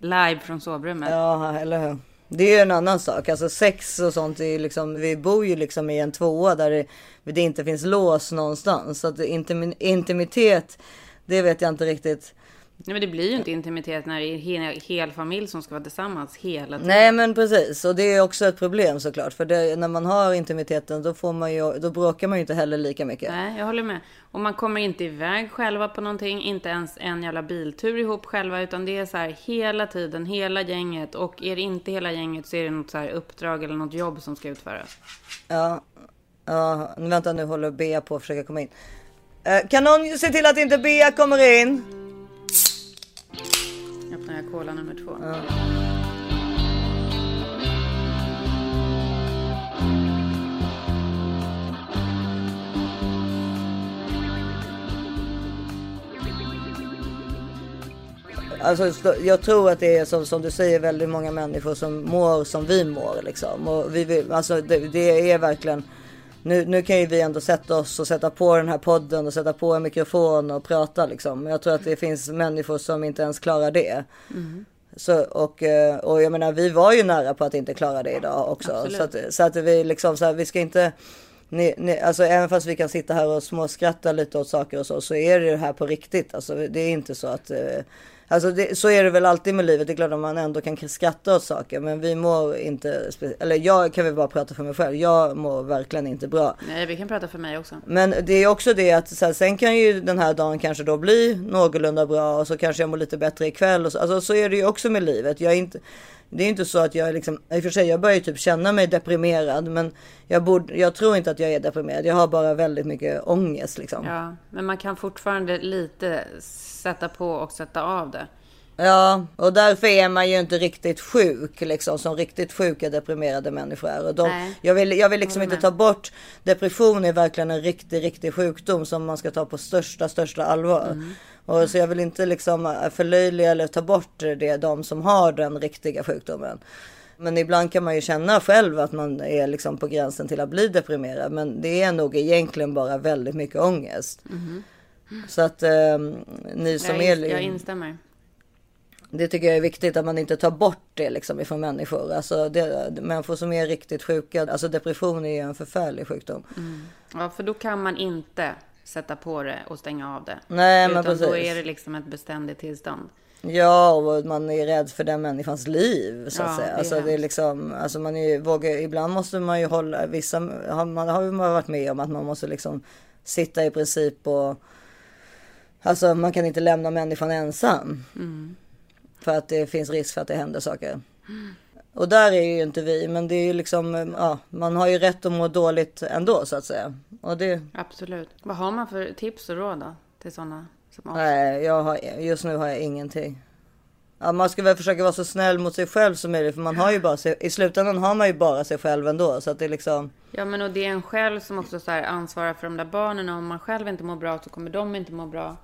Live från sovrummet. Ja, eller hur? Det är ju en annan sak. Alltså sex och sånt är liksom, vi bor ju liksom i en tvåa där det, det inte finns lås någonstans. Så att intim, intimitet, det vet jag inte riktigt. Nej, men det blir ju inte intimitet när det är en hel, hel familj som ska vara tillsammans hela tiden. Nej men precis och det är också ett problem såklart. För det, när man har intimiteten då får man ju, då bråkar man ju inte heller lika mycket. Nej, jag håller med. Och man kommer inte iväg själva på någonting, inte ens en jävla biltur ihop själva, utan det är så här hela tiden, hela gänget. Och är det inte hela gänget så är det något så här uppdrag eller något jobb som ska utföras. Ja, ja vänta nu håller Bea på att försöka komma in. Eh, kan någon se till att inte Bea kommer in? Öppnar jag cola nummer två. Alltså, st- jag tror att det är som, som du säger väldigt många människor som mår som vi mår liksom. Och vi vill, alltså, det, det är verkligen. Nu, nu kan ju vi ändå sätta oss och sätta på den här podden och sätta på en mikrofon och prata liksom. Jag tror att det finns människor som inte ens klarar det. Så, och, eh, och jag menar, vi var ju nära på att inte klara det idag också. Absolut. Så att, så att vi liksom så här, vi ska inte ni, ni, alltså även fast vi kan sitta här och småskratta lite åt saker och så, så är det här på riktigt. Alltså det är inte så att eh, Alltså det, så är det väl alltid med livet. Det är klart att man ändå kan skratta åt saker. Men vi mår inte, eller jag kan väl bara prata för mig själv. Jag mår verkligen inte bra. Nej, vi kan prata för mig också. Men det är också det att så här, sen kan ju den här dagen kanske då bli någorlunda bra och så kanske jag mår lite bättre ikväll. Och så, alltså så är det ju också med livet. Jag inte, det är inte så att jag liksom, i och för sig jag börjar ju typ känna mig deprimerad. Men jag, borde, jag tror inte att jag är deprimerad. Jag har bara väldigt mycket ångest liksom. Ja, men man kan fortfarande lite sätta på och sätta av det. Ja, och därför är man ju inte riktigt sjuk liksom som riktigt sjuka deprimerade människor är. Och de, Nej. jag, vill, jag vill liksom inte ta bort depression är verkligen en riktig, riktig sjukdom som man ska ta på största, största allvar. Mm. Och så jag vill inte liksom förlöjliga eller ta bort det, de som har den riktiga sjukdomen. Men ibland kan man ju känna själv att man är liksom på gränsen till att bli deprimerad. Men det är nog egentligen bara väldigt mycket ångest. Så att eh, ni som. Jag, är... jag instämmer. Det tycker jag är viktigt att man inte tar bort det liksom ifrån människor. Alltså det, människor som är riktigt sjuka, alltså depression är ju en förfärlig sjukdom. Ja, för då kan man inte sätta på det och stänga av det. Nej, men Utan då precis. är det liksom ett beständigt tillstånd. Ja, och man är rädd för den människans liv så att Ja, säga. det är alltså det är liksom, alltså man är, vågar, ibland måste man ju hålla, vissa, har man har ju varit med om att man måste liksom sitta i princip och, alltså man kan inte lämna människan ensam. Mm. För att det finns risk för att det händer saker. Och där är ju inte vi, men det är ju liksom, ja, man har ju rätt att må dåligt ändå så att säga. Och det, Absolut. Vad har man för tips och råd då? Till sådana som oss? nej, jag har, just nu har jag ingenting. Ja, man ska väl försöka vara så snäll mot sig själv som möjligt, för man har ju bara sig, i slutändan har man ju bara sig själv ändå, så att det är liksom. Ja, men och det är en själv som också så ansvarar för de där barnen. Och om man själv inte mår bra så kommer de inte må bra.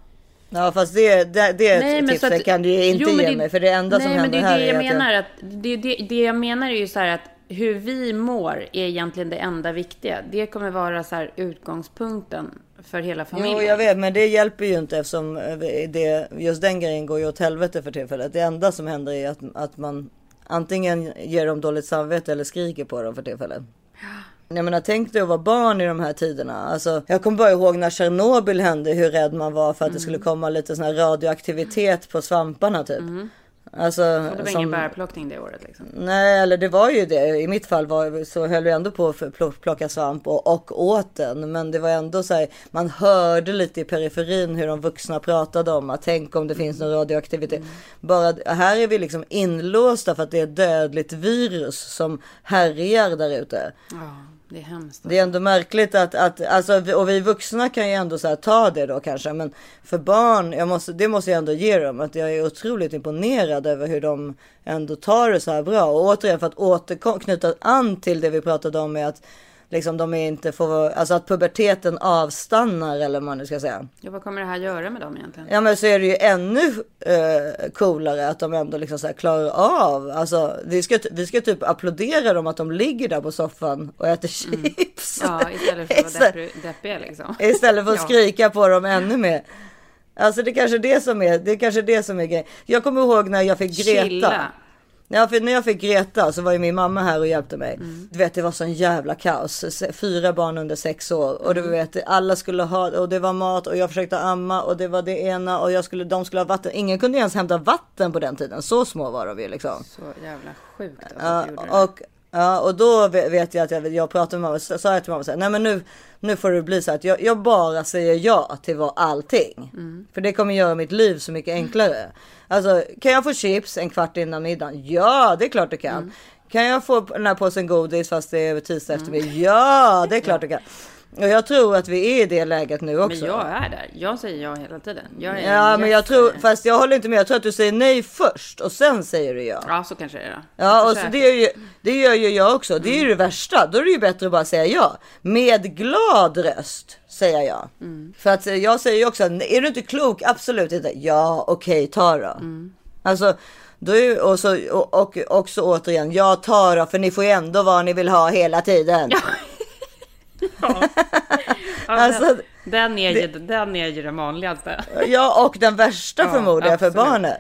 Ja, fast det, det, det Nej, tipset att- kan du ju inte Jo, ge det- mig, för det enda som Nej, händer här är att menar. Att det, det, det jag menar är ju så här att hur vi mår är egentligen det enda viktiga. Det kommer vara så här utgångspunkten för hela familjen. Jo, jag vet, men det hjälper ju inte eftersom eh, det, just den grejen går ju åt helvete för tillfället. Det enda som händer är att, att man antingen ger dem dåligt samvete eller skriker på dem för tillfället. Jag menar, tänk dig att vara barn i de här tiderna. Alltså, jag kommer bara ihåg när Tjernobyl hände, hur rädd man var för att det skulle komma lite sån här radioaktivitet på svamparna typ. Alltså, Och det var som- ingen bärplockning det året liksom. Nej, eller det var ju det. I mitt fall var, så höll vi ändå på att pl- plocka svamp och, och åt den. Men det var ändå så här, man hörde lite i periferin hur de vuxna pratade om att tänk om det finns någon radioaktivitet. Bara, här är vi liksom inlåsta för att det är ett dödligt virus som härjar där ute. Ja, det är hemskt. Det är ändå märkligt att, att alltså, vi- och vi vuxna kan ju ändå så här, ta det då kanske. Men för barn, jag måste, det måste jag ändå ge dem. Att jag är otroligt imponerad över hur de ändå tar det så här bra. Och återigen för att återknyta an till det vi pratade om med att liksom de är inte får, alltså att puberteten avstannar eller vad man nu ska säga. Ja, vad kommer det här göra med dem egentligen? Ja men så är det ju ännu eh, coolare att de ändå liksom så här klarar av. Alltså vi ska, vi ska typ applådera dem att de ligger där på soffan och äter chips. Ja, istället för att vara deppiga liksom. Istället för att Ja. skrika på dem ännu mer. Alltså det är kanske det som är, det är kanske det som är grejen. Jag kommer ihåg när jag fick Greta. Chilla. Ja, för när jag fick Greta så var ju min mamma här och hjälpte mig. Mm. Du vet, det var sån jävla kaos. Fyra barn under sex år och du Mm. vet, alla skulle ha och det var mat och jag försökte amma och det var det ena och jag skulle, de skulle ha vatten. Ingen kunde ens hämta vatten på den tiden. Så små var de ju liksom. Så jävla sjukt alltså, Ja, och, ja, och då ve- vet jag att jag, jag pratade med mamma, så sa jag till mamma så här, nej men nu, nu får det bli så att jag, jag bara säger ja till vad, allting. Mm. För det kommer göra mitt liv så mycket enklare. Alltså kan jag få chips en kvart innan middagen? Ja, det är klart du kan. Mm. Kan jag få den här påsen godis fast det är tisdag eftermiddag? Ja, det är klart du kan. Och jag tror att vi är i det läget nu också. Men jag är där. Jag säger ja hela tiden. Jag är Ja, en men jag tror, fast jag håller inte med. Jag tror att du säger nej först och sen säger du ja. Ja, så kanske det är. då. Ja, Jag och så det, gör ju, det gör ju jag också. Det är ju det värsta. Då är det ju bättre att bara säga ja. Med glad röst säger jag. För att jag säger ju också, är du inte klok? Absolut inte. Ja, okej, ta då. Alltså, då är, ju- och, så, och, och också återigen, ja ta då, för ni får ju ändå vad ni vill ha hela tiden. Ja, Alltså, den, den, är ju, den är ju den vanligaste. Ja, och den värsta Ja, förmodligen för absolut. barnet.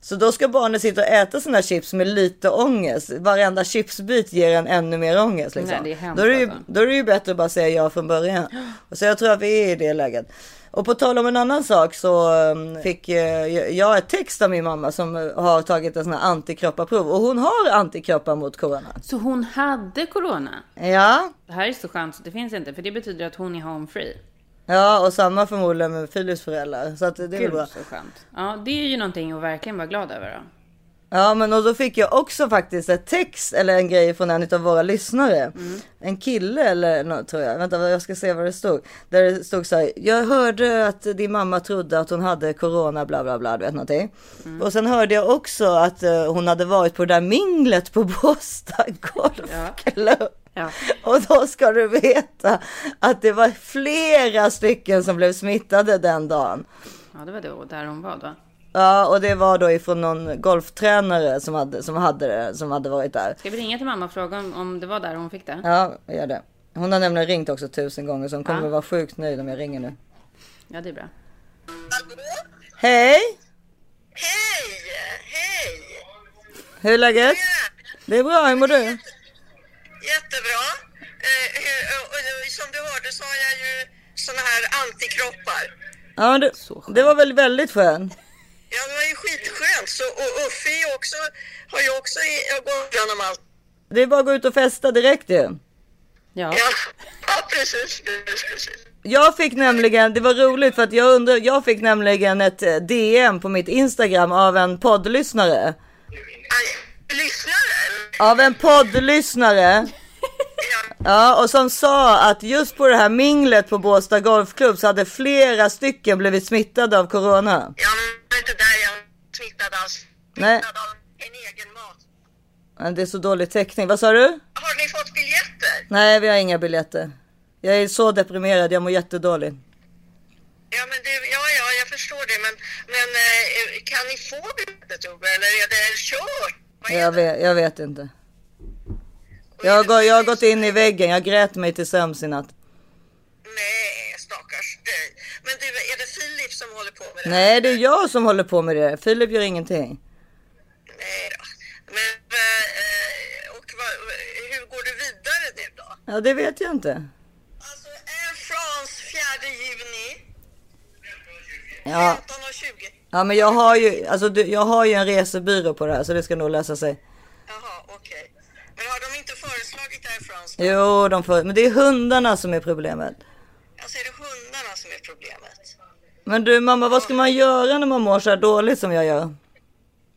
Så då ska barnen sitta och äta sina chips med lite ångest. Varenda chipsbit ger en ännu mer ångest. Liksom. Nej, det är hemskt, då, är det ju, alltså. då är det ju bättre att bara säga ja från början. Så jag tror att vi är i det läget. Och på tal om en annan sak så um, fick eh, jag ett text av min mamma som eh, har tagit en sån här antikropparprov och hon har antikroppar mot corona. Så hon hade corona? Ja, Det här är så skönt så det finns inte, för det betyder att hon är home free. ja och samma förmodligen med Philips föräldrar. Så att det är Gud bra. så skönt. Ja, det är ju någonting att verkligen vara glad över då. Ja, men och då fick jag också faktiskt ett text eller en grej från en av våra lyssnare. En kille eller något tror jag. Vänta, jag ska se vad det stod. Där det stod så här. Jag hörde att din mamma trodde att hon hade corona, bla bla bla, du vet någonting. Och sen hörde jag också att eh, hon hade varit på det där minglet på Båstad golfklubb. Ja. Och då ska du veta att det var flera stycken som blev smittade den dagen. Ja, det var då, där hon var då. Ja, och det var då ifrån någon golftränare som hade, som hade, det, som hade varit där. Ska vi ringa till mamma och fråga om, om det var där hon fick det? Ja, jag gör det. Hon har nämligen ringt också tusen gånger så hon kommer Ja. vara sjukt nöjd om jag ringer nu. Ja, det är bra. Hej! Hej! Hej! Hur är läget? Det är bra, hur mår du? Jättebra. Eh, som du hörde så har jag ju såna här antikroppar. Ja, det, det var väl väldigt skönt. Ja, det var ju skitskönt. Så, och Uffe också, har ju också gått igenom allt. Det är bara att gå ut och festa direkt ju. Ja. Ja, ja precis, precis. Jag fick nämligen, det var roligt för att jag undrar, jag fick nämligen ett eh, DM på mitt Instagram av en poddlyssnare. Lyssnare? Av en poddlyssnare. Ja, och som sa att just på det här minglet på Båstad Golfklubb så hade flera stycken blivit smittade av corona. Ja, inte där jag smittad alls. Nej. Smittad av en egen mat. Ja, Det är så dålig täckning. Vad sa du? Har ni fått biljetter? Nej, vi har inga biljetter. Jag är så deprimerad, jag mår jättedåligt. Ja, men det, ja, ja, jag förstår det. Men, men eh, kan ni få biljetter, Tobbe? Eller är det kört? Jag vet, jag vet inte. Jag har, jag har gått in i väggen, jag grät mig till sömns i natt. Nej, stackars dig. Men du, är det Filip som håller på med det? Nej, det är jag som håller på med det. Filip gör ingenting. Nej då. Men, eh, och hur går du vidare nu då? Ja, det vet jag inte. Alltså, Air France 4 juni, Ja, 15 och 20. ja men jag har ju, alltså jag har ju en resebyrå på det här så det ska nog lösa sig. Jaha, okej. Men har de inte föreslagit Air France? Jo, de får, men det är hundarna som är problemet. Alltså är det hundarna som är problemet? Men du mamma, vad ska man göra när man mår så här dåligt som jag gör?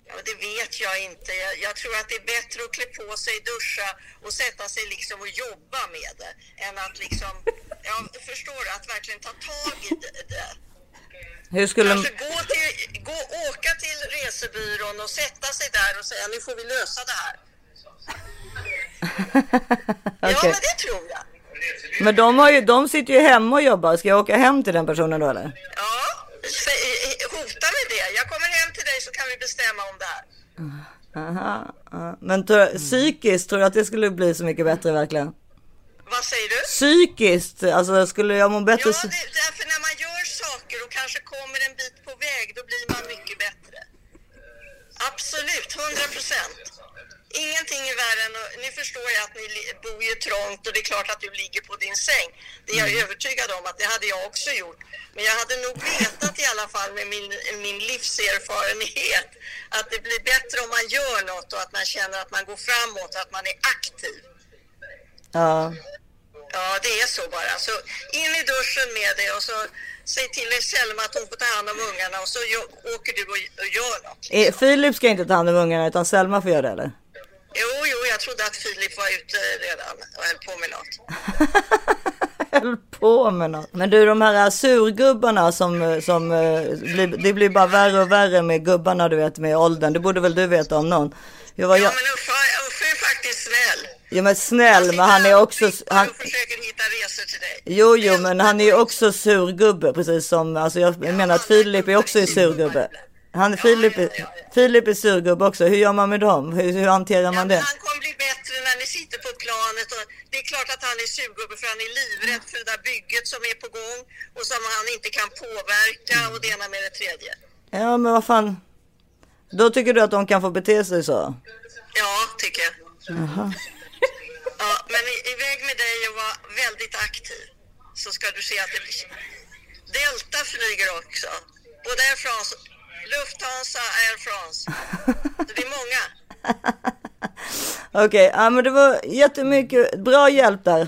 Ja, det vet jag inte. Jag, jag tror att det är bättre att klä på sig, duscha och sätta sig liksom och jobba med det än att liksom, ja, förstår du, att verkligen ta tag i det. Hur skulle... Kanske gå till, gå, åka till resebyrån och sätta sig där och säga nu får vi lösa det här. Ja, Okej. men det tror jag. Men de, har ju, de sitter ju hemma och jobbar. Ska jag åka hem till den personen då eller? Ja, hota med det. Jag kommer hem till dig så kan vi bestämma om det här. Aha, ja. Men tror, psykiskt, tror du att det skulle bli så mycket bättre verkligen? Vad säger du? Psykiskt, alltså skulle jag må bättre? Ja, det, därför när man gör saker och kanske kommer en bit på väg, då blir man mycket bättre. Absolut, 100 procent. Ingenting är värre än att, Nu förstår jag att ni bor ju trångt och det är klart att du ligger på din säng. Det är jag övertygad om att det hade jag också gjort. Men jag hade nog vetat i alla fall med min, min livserfarenhet att det blir bättre om man gör något och att man känner att man går framåt och att man är aktiv. Ja. Ja, det är så bara. Så in i duschen med det och så säg till Selma att hon får ta hand om ungarna och så åker du och, och gör något. Eh, Filip ska inte ta hand om ungarna utan Selma får göra det eller? Jo, jo, jag trodde att Filip var ute redan och höll på med något. Höll på med något. Men du de här surgubbarna som, som eh, blir, det blir bara värre och värre med gubbarna du vet med åldern. Det borde väl du veta om någon? Jag var, Ja, jag, men Uffe, Uffe är faktiskt snäll. ja men snäll, men han är också... Han, försöker hitta resor till dig. jo, jo, men han är också surgubbe, precis som, alltså jag menar att Filip är också surgubbe. Han, Filip, är, Filip är surgubbe också. Hur gör man med dem? Hur, hur hanterar man det? Han kommer bli bättre när ni sitter på planet och det är klart att han är surgubbe för han är livrädd för det där bygget som är på gång och som han inte kan påverka och det ena med det tredje. Ja, men vad fan. Då tycker du att de kan få bete sig så? Ja, tycker jag. Jaha. Ja, men i- iväg med dig och var väldigt aktiv. Så ska du se att det blir... Delta flyger också. Både France, Lufthansa, Air France. Det är många. Okej, ja, men det var jättemycket bra hjälp där.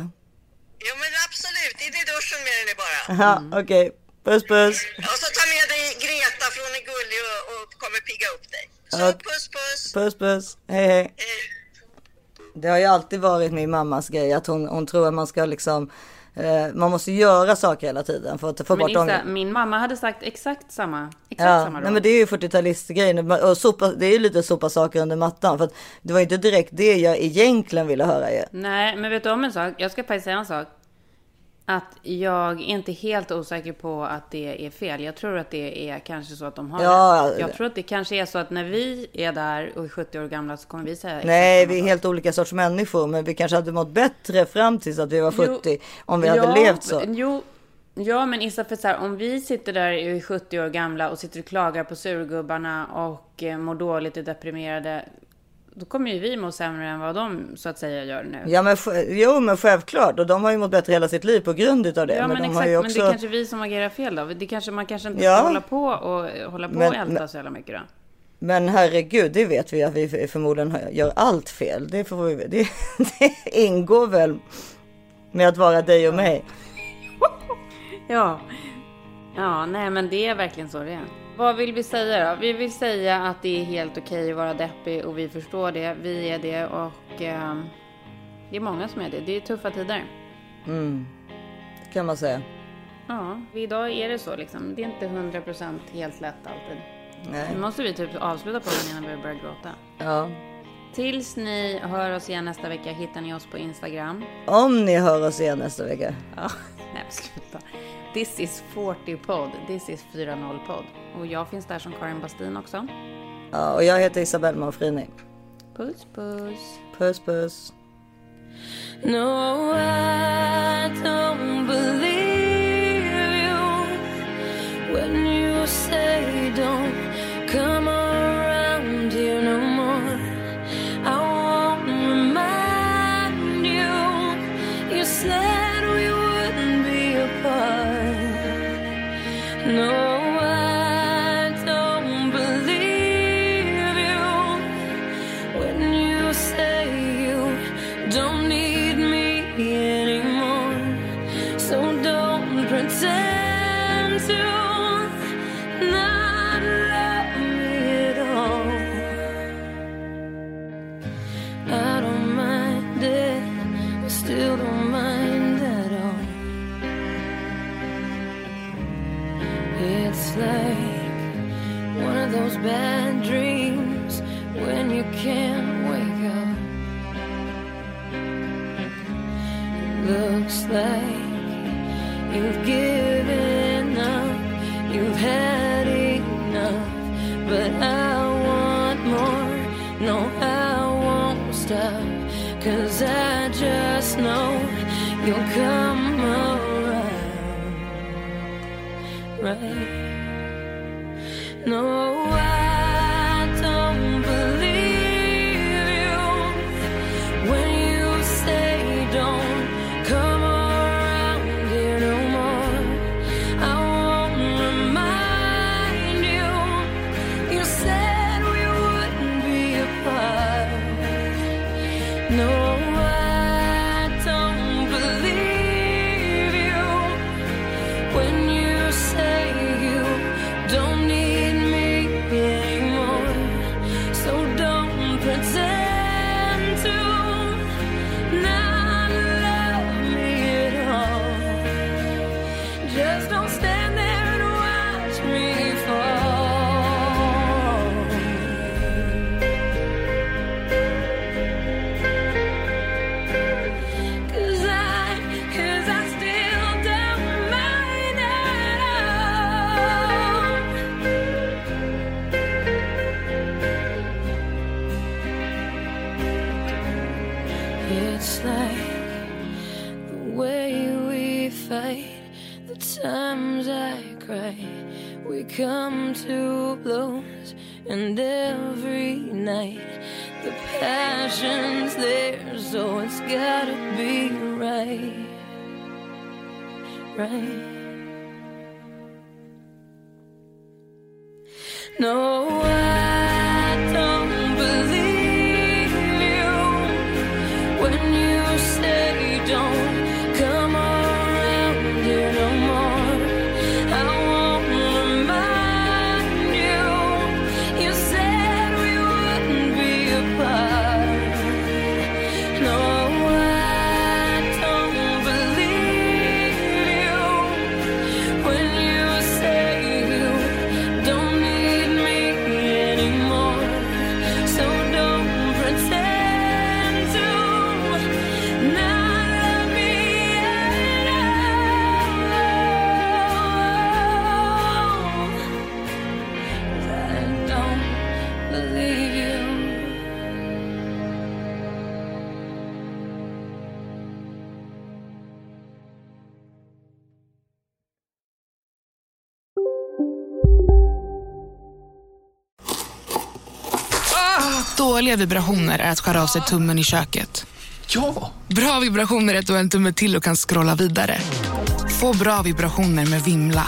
Jo, men absolut. In i duschen med dig bara. Ja, okej. Puss puss. Och så ta med dig Greta, för hon är gullig och, och kommer pigga upp dig. Så Ja. puss, puss. Puss puss. Hej hej. Det har ju alltid varit min mammas grej att hon, hon tror att man ska liksom eh, man måste göra saker hela tiden för att få Men bort ångest. min mamma hade sagt exakt samma. Exakt Ja, samma nej men det är ju 40-talistgrejen och sopa, det är ju lite sopa saker under mattan för att det var inte direkt det jag egentligen ville höra ju. Nej, men vet du om en sak? Jag ska faktiskt säga en sak. Att jag är inte helt osäker på att det är fel. Jag tror att det är kanske så att de har Ja, det. Jag tror att det kanske är så att när vi är där och är 70 år gamla så kommer vi säga Nej, vi är helt olika sorts människor, men vi kanske hade mått bättre fram tills att vi var Jo, 70 om vi hade levt så. Jo, ja, men Issa, för så här, om vi sitter där och är 70 år gamla och sitter och klagar på surgubbarna och eh, mår dåligt och deprimerade. Då kommer ju vi må sämre än vad de så att säga gör nu. Ja, men jo, men självklart. Och de har ju mått bättre hela sitt liv på grund utav det. Ja, men, de exakt. har ju Men det också... är kanske vi som agerar fel då. Det kanske, man kanske inte Ja. ska hålla på och hålla på Men- och älta men- så jävla mycket då. Men herregud, det vet vi att vi förmodligen gör allt fel. Det, får vi, det, det ingår väl med att vara dig och mig. Ja. Ja, nej men det är verkligen så det är. Vad vill vi säga då? Vi vill säga att det är helt okej att vara deppig och vi förstår det. Vi är det och ehm, det är många som är det. Det är tuffa tider. Mm. Det kan man säga. Ja, idag är det så liksom. Det är inte 100% helt lätt alltid. Nej. Nu måste vi typ avsluta på den innan vi börjar gråta. Ja. Tills ni hör oss igen nästa vecka hittar ni oss på Instagram. Om ni hör oss igen nästa vecka. Ja, nej sluta. This is 40 podd. This is 40 podd. Och jag finns där som Karin Bastin också. Ja, och jag heter Isabelle Manfrini. Puss puss. Puss puss. No, I don't believe you when you say don't Dåliga vibrationer är att skära av sig tummen i köket. Ja! Bra vibrationer är att du har en tumme till och kan scrolla vidare. Få bra vibrationer med Vimla.